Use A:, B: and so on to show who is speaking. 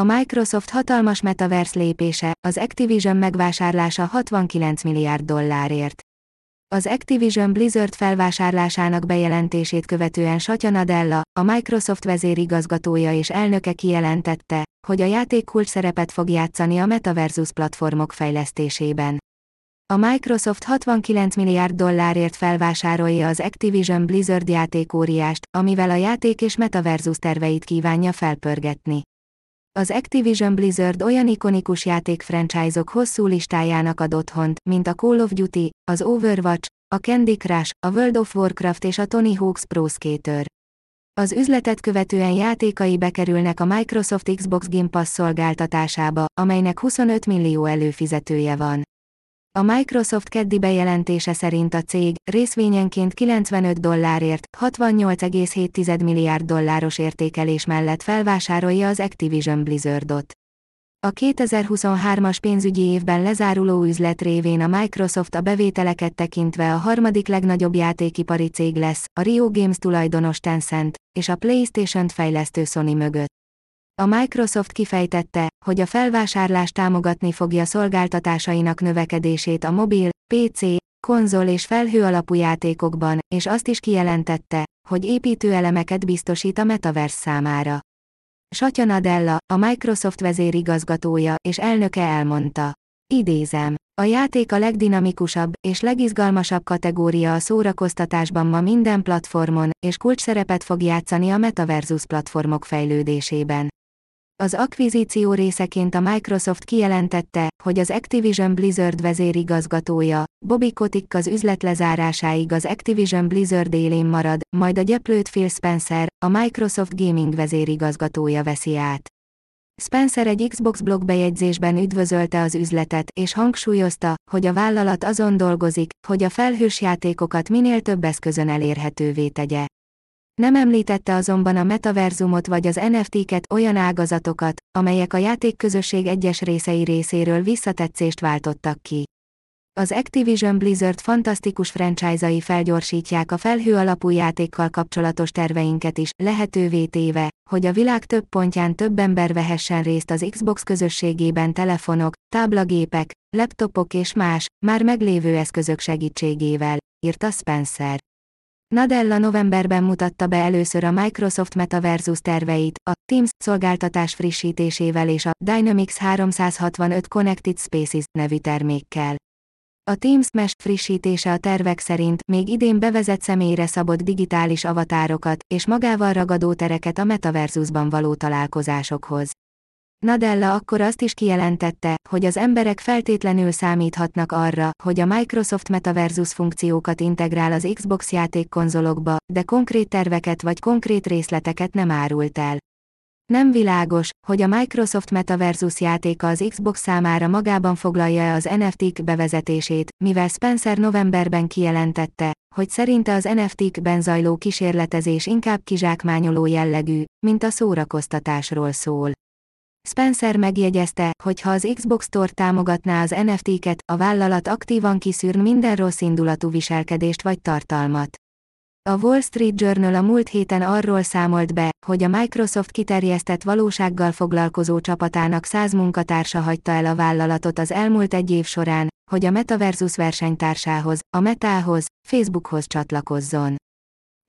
A: A Microsoft hatalmas metaverse lépése, az Activision megvásárlása 69 milliárd dollárért. Az Activision Blizzard felvásárlásának bejelentését követően Satya Nadella, a Microsoft vezérigazgatója és elnöke kijelentette, hogy a játék kulcs szerepet fog játszani a Metaversus platformok fejlesztésében. A Microsoft 69 milliárd dollárért felvásárolja az Activision Blizzard játékóriást, amivel a játék és Metaversus terveit kívánja felpörgetni. Az Activision Blizzard olyan ikonikus játék franchise-ok hosszú listájának ad otthont, mint a Call of Duty, az Overwatch, a Candy Crush, a World of Warcraft és a Tony Hawk's Pro Skater. Az üzletet követően játékai bekerülnek a Microsoft Xbox Game Pass szolgáltatásába, amelynek 25 millió előfizetője van. A Microsoft keddi bejelentése szerint a cég részvényenként 95 dollárért 68,7 milliárd dolláros értékelés mellett felvásárolja az Activision Blizzardot. A 2023-as pénzügyi évben lezáruló üzlet révén a Microsoft a bevételeket tekintve a harmadik legnagyobb játékipari cég lesz, a Rio Games tulajdonos Tencent, és a PlayStation-t fejlesztő Sony mögött. A Microsoft kifejtette, hogy a felvásárlás támogatni fogja szolgáltatásainak növekedését a mobil, PC, konzol és felhő alapú játékokban, és azt is kijelentette, hogy építőelemeket biztosít a Metaverse számára. Satya Nadella, a Microsoft vezérigazgatója és elnöke elmondta. Idézem. A játék a legdinamikusabb és legizgalmasabb kategória a szórakoztatásban ma minden platformon, és kulcsszerepet fog játszani a Metaversus platformok fejlődésében. Az akvizíció részeként a Microsoft kijelentette, hogy az Activision Blizzard vezérigazgatója, Bobby Kotick az üzlet lezárásáig az Activision Blizzard élén marad, majd a gyeplőt Phil Spencer, a Microsoft Gaming vezérigazgatója veszi át. Spencer egy Xbox blog bejegyzésben üdvözölte az üzletet és hangsúlyozta, hogy a vállalat azon dolgozik, hogy a felhős játékokat minél több eszközön elérhetővé tegye. Nem említette azonban a metaverzumot vagy az NFT-ket olyan ágazatokat, amelyek a játékközösség egyes részei részéről visszatetszést váltottak ki. Az Activision Blizzard fantasztikus franchise-ai felgyorsítják a felhő alapú játékkal kapcsolatos terveinket is, lehetővé téve, hogy a világ több pontján több ember vehessen részt az Xbox közösségében telefonok, táblagépek, laptopok és más, már meglévő eszközök segítségével, írta Spencer. Nadella novemberben mutatta be először a Microsoft Metaversus terveit, a Teams szolgáltatás frissítésével és a Dynamics 365 Connected Spaces nevű termékkel. A Teams Mesh frissítése a tervek szerint még idén bevezet személyre szabott digitális avatárokat és magával ragadó tereket a metaverzusban való találkozásokhoz. Nadella akkor azt is kijelentette, hogy az emberek feltétlenül számíthatnak arra, hogy a Microsoft Metaversus funkciókat integrál az Xbox játékkonzolokba, de konkrét terveket vagy konkrét részleteket nem árult el. Nem világos, hogy a Microsoft Metaversus játéka az Xbox számára magában foglalja az NFT-k bevezetését, mivel Spencer novemberben kijelentette, hogy szerinte az NFT-kben zajló kísérletezés inkább kizsákmányoló jellegű, mint a szórakoztatásról szól. Spencer megjegyezte, hogy ha az Xbox Store támogatná az NFT-ket, a vállalat aktívan kiszűrn minden rossz indulatú viselkedést vagy tartalmat. A Wall Street Journal a múlt héten arról számolt be, hogy a Microsoft kiterjesztett valósággal foglalkozó csapatának 100 munkatársa hagyta el a vállalatot az elmúlt egy év során, hogy a Metaversus versenytársához, a Metához, Facebookhoz csatlakozzon.